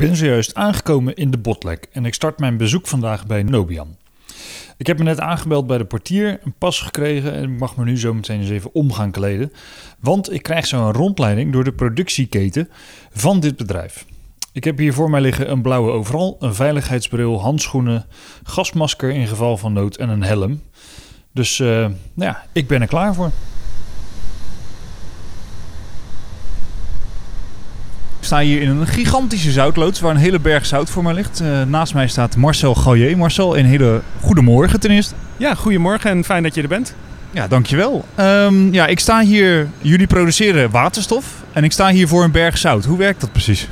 ben zojuist aangekomen in de Botlek en ik start mijn bezoek vandaag bij Nobian. Ik heb me net aangebeld bij de portier, een pas gekregen en ik mag me nu zo meteen eens even om gaan kleden. Want ik krijg zo een rondleiding door de productieketen van dit bedrijf. Ik heb hier voor mij liggen een blauwe overal, een veiligheidsbril, handschoenen, gasmasker in geval van nood en een helm. Dus eh, nou ja, ik ben er klaar voor. Sta hier in een gigantische zoutloods waar een hele berg zout voor mij ligt. Eh, naast mij staat Marcel Gallier. Marcel, een hele goede morgen ten eerste. Ja, goedemorgen en fijn dat je er bent. Ja, dankjewel. Um, ja, ik sta hier, jullie produceren waterstof en ik sta hier voor een berg zout. Hoe werkt dat precies?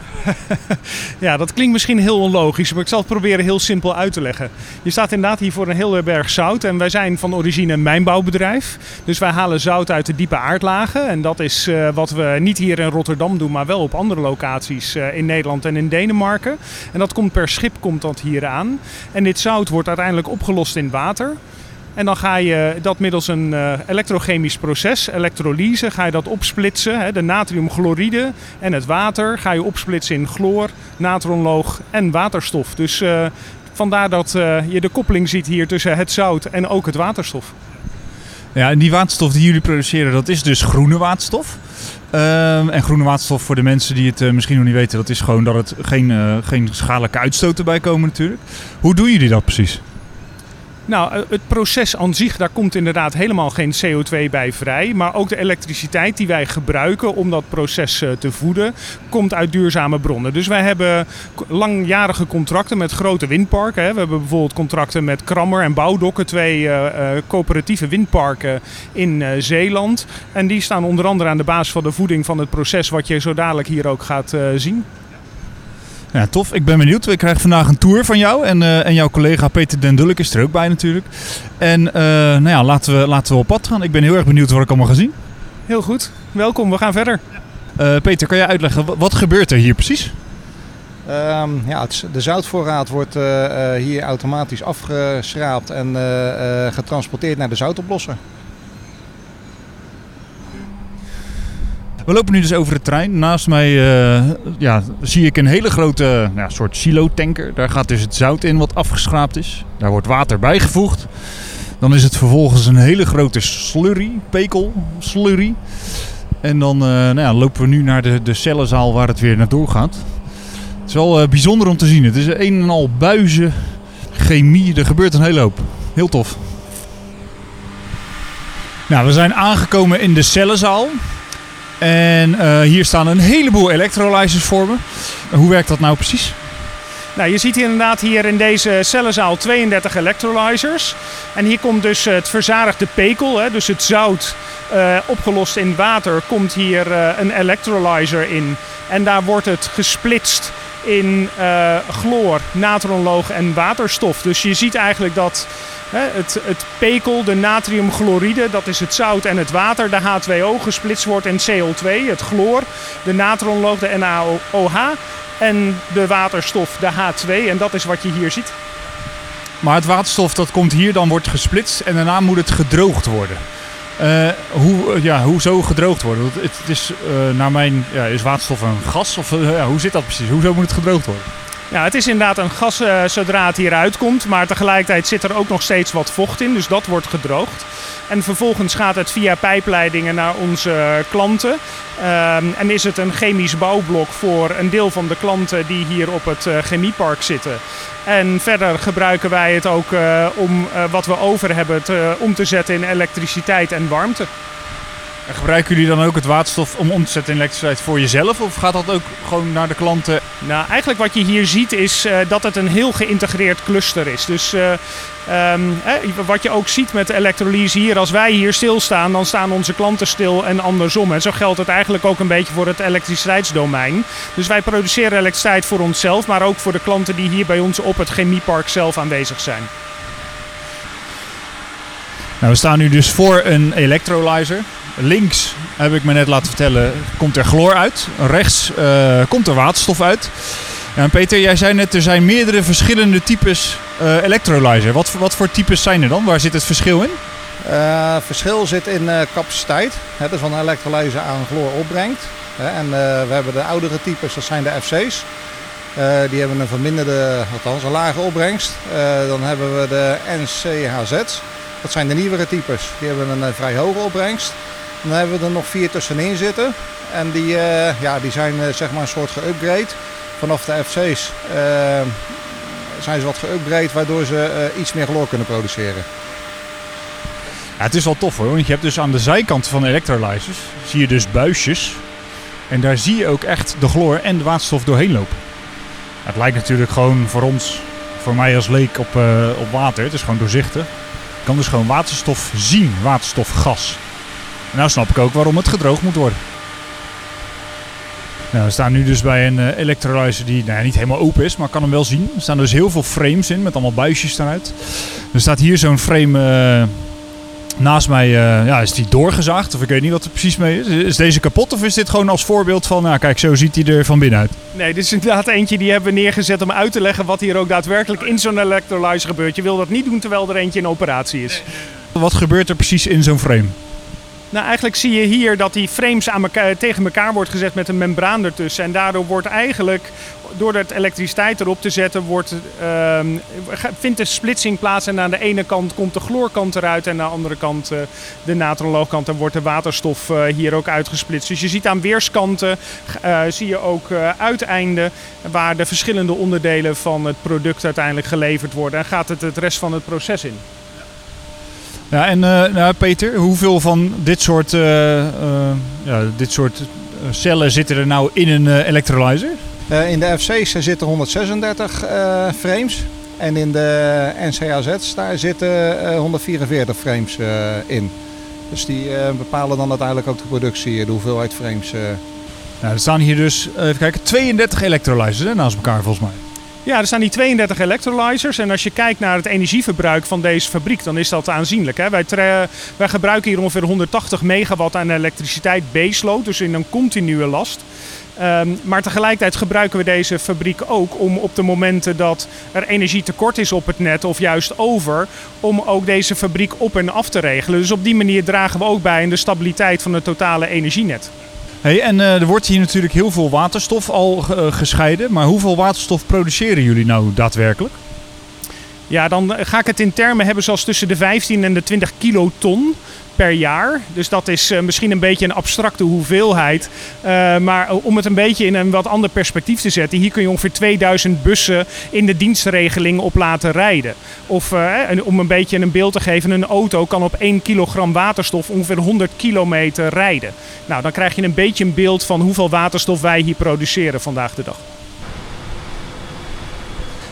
ja, dat klinkt misschien heel onlogisch, maar ik zal het proberen heel simpel uit te leggen. Je staat inderdaad hier voor een hele berg zout en wij zijn van origine een mijnbouwbedrijf. Dus wij halen zout uit de diepe aardlagen en dat is uh, wat we niet hier in Rotterdam doen, maar wel op andere locaties uh, in Nederland en in Denemarken. En dat komt per schip komt dat hier aan. En dit zout wordt uiteindelijk opgelost in water. En dan ga je dat middels een uh, elektrochemisch proces, elektrolyse, ga je dat opsplitsen. Hè, de natriumchloride en het water ga je opsplitsen in chloor, natronloog en waterstof. Dus uh, vandaar dat uh, je de koppeling ziet hier tussen het zout en ook het waterstof. Ja, en die waterstof die jullie produceren, dat is dus groene waterstof. Uh, en groene waterstof voor de mensen die het misschien nog niet weten, dat is gewoon dat het geen, geen schadelijke uitstoten bij komen natuurlijk. Hoe doen jullie dat precies? Nou, eh, het proces aan zich, daar komt inderdaad helemaal geen CO2 bij vrij. Maar ook de elektriciteit die wij gebruiken om dat proces eh, te voeden, komt uit duurzame bronnen. Dus wij hebben langjarige contracten met grote windparken. We hebben bijvoorbeeld contracten met Krammer en Bouwdokken, twee uh, coöperatieve windparken in Zeeland. En die staan onder andere aan de basis van de voeding van het proces wat je zo dadelijk hier ook gaat zien. Ja, tof. Ik ben benieuwd. Ik krijg vandaag een tour van jou. En, uh, en jouw collega Peter Den Dulk is er ook bij natuurlijk. En uh, nou ja, laten we, laten we op pad gaan. Ik ben heel erg benieuwd wat ik allemaal ga zien. Heel goed. Welkom. We gaan verder. Uh, Peter, kan jij uitleggen, wat, wat gebeurt er hier precies? Um, ja, het, de zoutvoorraad wordt hier automatisch afgeschraapt en getransporteerd naar de zoutoplosser. We lopen nu dus over de trein. Naast mij uh, ja, zie ik een hele grote soort silo-tanker. Daar gaat dus het zout in wat afgeschraapt is. Daar wordt water bijgevoegd. Dan is het vervolgens een hele grote slurry, pekel, slurry. En dan uh, nou ja, lopen we nu naar de, de cellenzaal waar het weer naartoe gaat. Het is wel uh, bijzonder om te zien. Het is een en al buizen, chemie. Er gebeurt een hele hoop. Heel tof. Nou, we zijn aangekomen in de cellenzaal. En uh, hier staan een heleboel electrolyzers voor me. Hoe werkt dat nou precies? Nou, je ziet hier inderdaad hier in deze cellenzaal 32 electrolyzers. En hier komt dus het verzadigde pekel, hè, dus het zout uh, opgelost in water, komt hier een electrolyzer in. En daar wordt het gesplitst in chloor, natronloog en waterstof. Dus je ziet eigenlijk dat het, het, pekel, de natriumchloride, dat is het zout en het water, de H2O gesplitst wordt in CO2, het chloor, de natronloog, de NaOH en de waterstof, de H2. En dat is wat je hier ziet. Maar het waterstof dat komt hier, dan wordt gesplitst en daarna moet het gedroogd worden. Uh, hoe, ja, hoe zo gedroogd worden? Het, het is, uh, naar mijn, ja, is waterstof een gas? Of ja, hoe zit dat precies? Hoezo moet het gedroogd worden? Ja, het is inderdaad een gas uh, zodra het hieruit komt, maar tegelijkertijd zit er ook nog steeds wat vocht in, dus dat wordt gedroogd. En vervolgens gaat het via pijpleidingen naar onze klanten. Um, en is het een chemisch bouwblok voor een deel van de klanten die hier op het uh, chemiepark zitten. En verder gebruiken wij het ook uh, om wat we over hebben te, om te zetten in elektriciteit en warmte. En gebruiken jullie dan ook het waterstof om om te zetten in elektriciteit voor jezelf? Of gaat dat ook gewoon naar de klanten? Nou, eigenlijk wat je hier ziet is uh, dat het een heel geïntegreerd cluster is. Dus eh, wat je ook ziet met elektrolyse hier, als wij hier stilstaan, dan staan onze klanten stil en andersom. En zo geldt het eigenlijk ook een beetje voor het elektriciteitsdomein. Dus wij produceren elektriciteit voor onszelf, maar ook voor de klanten die hier bij ons op het chemiepark zelf aanwezig zijn. Nou, we staan nu dus voor een electrolyzer. Links, heb ik me net laten vertellen, komt er chloor uit. Rechts uh, komt er waterstof uit. Peter, jij zei net, er zijn meerdere verschillende types uh, electrolyzer. Wat, wat voor types zijn er dan? Waar zit het verschil in? Uh, verschil zit in capaciteit. Hè, dus van een aan chloor opbrengt. En we hebben de oudere types, dat zijn de FC's. die hebben een verminderde, althans een lage opbrengst. dan hebben we de NCHZ. Dat zijn de nieuwere types. Die hebben een vrij hoge opbrengst. Dan hebben we er nog vier tussenin zitten. En die, ja, die zijn zeg maar een soort geüpgrade. Vanaf de FC's zijn ze wat geüpgrade waardoor ze iets meer chloor kunnen produceren. Het is wel tof hoor, want je hebt dus aan de zijkant van de electrolyzers zie je dus buisjes. En daar zie je ook echt de chloor en de waterstof doorheen lopen. het lijkt natuurlijk gewoon voor ons, voor mij als leek op, op water, het is gewoon doorzichtig. Je kan dus gewoon waterstof zien, waterstofgas. Nou snap ik ook waarom het gedroogd moet worden. Nou, we staan nu dus bij een uh, electrolyzer die nou, niet helemaal open is, maar kan hem wel zien. Er staan dus heel veel frames in met allemaal buisjes eruit. Er staat hier zo'n frame uh, Naast mij uh, ja, is die doorgezaagd, of ik weet niet wat er precies mee is. Is deze kapot of is dit gewoon als voorbeeld van, nou kijk, zo ziet hij er van binnen uit? Nee, dit is inderdaad eentje die hebben we neergezet om uit te leggen wat hier ook daadwerkelijk in zo'n electrolyzer gebeurt. Je wil dat niet doen terwijl er eentje in operatie is. Wat gebeurt er precies in zo'n frame? Nou, eigenlijk zie je hier dat die frames aan elkaar, tegen elkaar wordt gezet met een membraan ertussen. En daardoor wordt eigenlijk door de elektriciteit erop te zetten, wordt, uh, vindt de splitsing plaats. En aan de ene kant komt de chloorkant eruit en aan de andere kant uh, de natronloogkant. En wordt de waterstof uh, hier ook uitgesplitst. Dus je ziet aan weerskanten, eh, zie je ook uiteinden waar de verschillende onderdelen van het product uiteindelijk geleverd worden. En gaat het het rest van het proces in. Ja, en nou, Peter, hoeveel van dit soort, ja, dit soort cellen zitten er nou in een electrolyzer? In de FC's zitten 136 uh, frames. En in de NCAZ's daar zitten uh, 144 frames in. Dus die bepalen dan uiteindelijk ook de productie, de hoeveelheid frames. Nou, er staan hier dus, even kijken, 32 electrolyzers hè, naast elkaar volgens mij. Ja, er staan die 32 electrolyzers. En als je kijkt naar het energieverbruik van deze fabriek, dan is dat aanzienlijk. Hè? Wij, wij gebruiken hier ongeveer 180 megawatt aan elektriciteit baseload, dus in een continue last. Um, maar tegelijkertijd gebruiken we deze fabriek ook om op de momenten dat er energietekort is op het net of juist over, om ook deze fabriek op en af te regelen. Dus op die manier dragen we ook bij aan de stabiliteit van het totale energienet. Hey, en uh, er wordt hier natuurlijk heel veel waterstof al uh, gescheiden. Maar hoeveel waterstof produceren jullie nou daadwerkelijk? Ja, dan ga ik het in termen hebben zoals tussen de 15 en de 20 kiloton per jaar. Dus dat is uh, misschien een beetje een abstracte hoeveelheid. Uh, maar om het een beetje in een wat ander perspectief te zetten. Hier kun je ongeveer 2000 bussen in de dienstregeling op laten rijden. Of uh, om een beetje een beeld te geven. Een auto kan op 1 kilogram waterstof ongeveer 100 kilometer rijden. Nou, dan krijg je een beetje een beeld van hoeveel waterstof wij hier produceren vandaag de dag.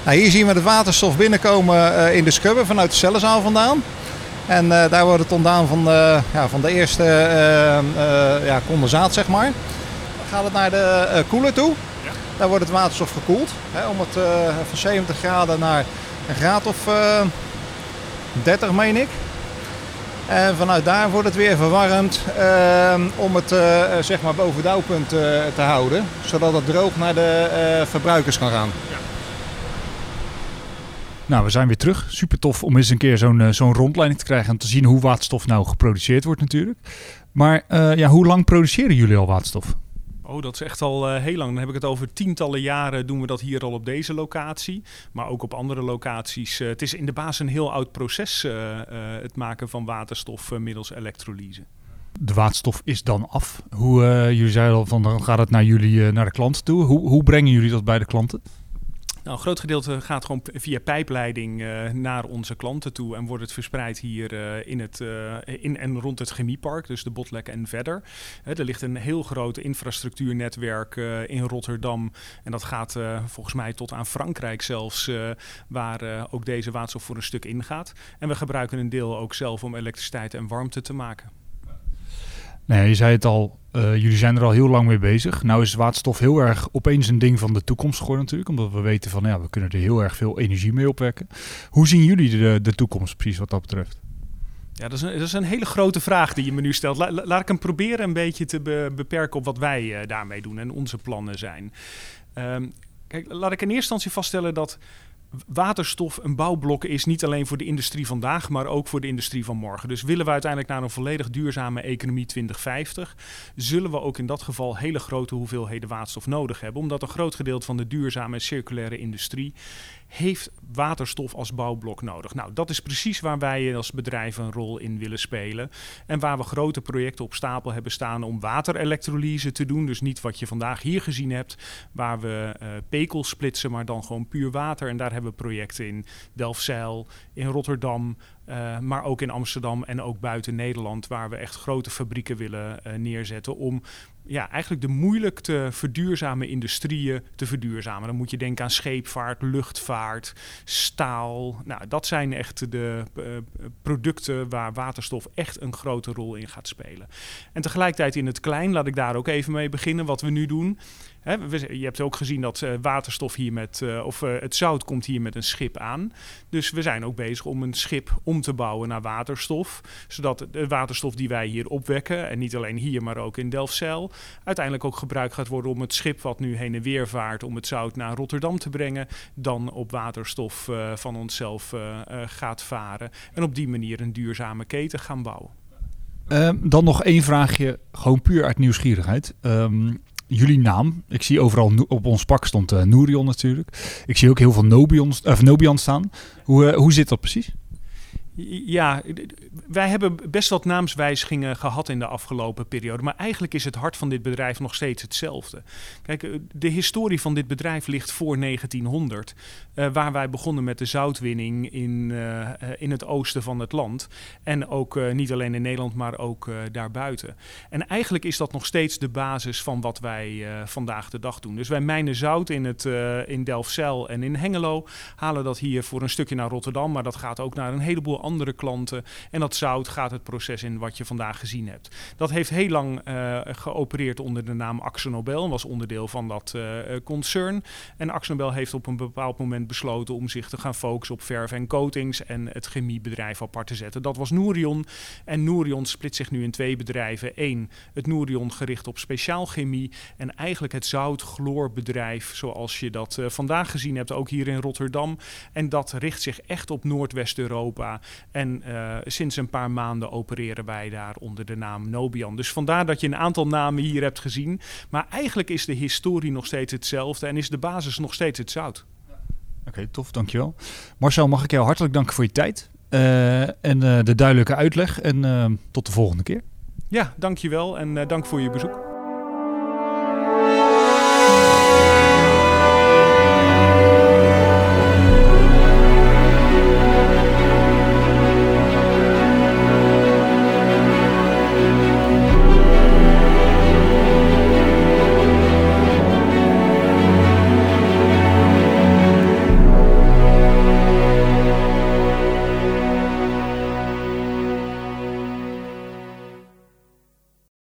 Nou, hier zien we de waterstof binnenkomen in de scrubber vanuit de cellenzaal vandaan. En uh, daar wordt het ontdaan van, uh, ja, van de eerste uh, ja, condensaat, zeg maar. Dan gaat het naar de koeler toe. Ja. Daar wordt het waterstof gekoeld. Hè, om het van 70 graden naar een graad of 30, meen ik. En vanuit daar wordt het weer verwarmd om het zeg maar boven dauwpunt te houden. Zodat het droog naar de verbruikers kan gaan. Ja. Nou, we zijn weer terug. Super tof om eens een keer zo'n uh, zo'n rondleiding te krijgen en te zien hoe waterstof nou geproduceerd wordt natuurlijk. Maar uh, ja, hoe lang produceren jullie al waterstof? Oh, dat is echt al uh, heel lang. Dan heb ik het over tientallen jaren doen we dat hier al op deze locatie. Maar ook op andere locaties. het is in de basis een heel oud proces, het maken van waterstof middels elektrolyse. De waterstof is dan af. Hoe, jullie zeiden al van dan gaat het naar jullie, naar de klanten toe. Hoe, hoe brengen jullie dat bij de klanten? Nou, een groot gedeelte gaat gewoon via pijpleiding uh, naar onze klanten toe en wordt het verspreid hier uh, in, het, uh, in en rond het chemiepark, dus de Botlek en verder. er ligt een heel groot infrastructuurnetwerk in Rotterdam en dat gaat volgens mij tot aan Frankrijk zelfs, waar ook deze waterstof voor een stuk ingaat. En we gebruiken een deel ook zelf om elektriciteit en warmte te maken. Nee, je zei het al, uh, jullie zijn er al heel lang mee bezig. Nou is waterstof heel erg opeens een ding van de toekomst geworden natuurlijk. Omdat we weten van, ja, we kunnen er heel erg veel energie mee opwekken. Hoe zien jullie de, de toekomst precies wat dat betreft? Ja, dat is, een, dat is een hele grote vraag die je me nu stelt. laat ik hem proberen een beetje te beperken op wat wij uh, daarmee doen en onze plannen zijn. Um, kijk, laat ik in eerste instantie vaststellen dat waterstof een bouwblok is niet alleen voor de industrie vandaag, maar ook voor de industrie van morgen. Dus willen we uiteindelijk naar een volledig duurzame economie 2050, zullen we ook in dat geval hele grote hoeveelheden waterstof nodig hebben. Omdat een groot gedeelte van de duurzame en circulaire industrie heeft waterstof als bouwblok nodig. Nou, dat is precies waar wij als bedrijf een rol in willen spelen. En waar we grote projecten op stapel hebben staan om waterelektrolyse te doen. Dus niet wat je vandaag hier gezien hebt, waar we uh, pekel splitsen, maar dan gewoon puur water. En daar hebben projecten in Delfzijl, in Rotterdam, uh, maar ook in Amsterdam en ook buiten Nederland, waar we echt grote fabrieken willen uh, neerzetten om ja, eigenlijk de moeilijk te industrieën te verduurzamen. Dan moet je denken aan scheepvaart, luchtvaart, staal. Nou, dat zijn echt de uh, producten waar waterstof echt een grote rol in gaat spelen. En tegelijkertijd in het klein, laat ik daar ook even mee beginnen, wat we nu doen je hebt ook gezien dat uh, waterstof hier met, uh, of uh, het zout komt hier met een schip aan. Dus we zijn ook bezig om een schip om te bouwen naar waterstof. Zodat de waterstof die wij hier opwekken, en niet alleen hier, maar ook in Delfzijl, uiteindelijk ook gebruikt gaat worden om het schip wat nu heen en weer vaart om het zout naar Rotterdam te brengen, dan op waterstof van onszelf gaat varen. En op die manier een duurzame keten gaan bouwen. Ehm, dan nog één vraagje, gewoon puur uit nieuwsgierigheid. Um, jullie naam. Ik zie overal op ons pak stond uh, natuurlijk. Ik zie ook heel veel Nobion, of Nobian staan. Hoe, uh, hoe zit dat precies? Ja, wij hebben best wat naamswijzigingen gehad in de afgelopen periode. Maar eigenlijk is het hart van dit bedrijf nog steeds hetzelfde. Kijk, eh, de historie van dit bedrijf ligt voor 1900. Uh, waar wij begonnen met de zoutwinning in, uh, in het oosten van het land. En ook niet alleen in Nederland, maar ook daarbuiten. En eigenlijk is dat nog steeds de basis van wat wij vandaag de dag doen. Dus wij mijnen zout in, het, in Delfzijl en in Hengelo. Halen dat hier voor een stukje naar Rotterdam. Maar dat gaat ook naar een heleboel andere klanten. En dat zout gaat het proces in wat je vandaag gezien hebt. Dat heeft heel lang geopereerd onder de naam Axonobel. En was onderdeel van dat concern. En Axonobel heeft op een bepaald moment besloten om zich te gaan focussen op verf en coatings en het chemiebedrijf apart te zetten. Dat was Nourion. En Nourion split zich nu in twee bedrijven. Eén, het Nourion gericht op speciaal chemie en eigenlijk het zoutgloorbedrijf zoals je dat uh, vandaag gezien hebt, ook hier in Rotterdam. En dat richt zich echt op Noordwest-Europa. En uh, sinds een paar maanden opereren wij daar onder de naam Nobian. Dus vandaar dat je een aantal namen hier hebt gezien. Maar eigenlijk is de historie nog steeds hetzelfde en is de basis nog steeds het zout. Oké, tof, dankjewel. Marcel, mag ik jou hartelijk danken voor je tijd uh, en uh, de duidelijke uitleg. En tot de volgende keer. Ja, dankjewel en dank voor je bezoek.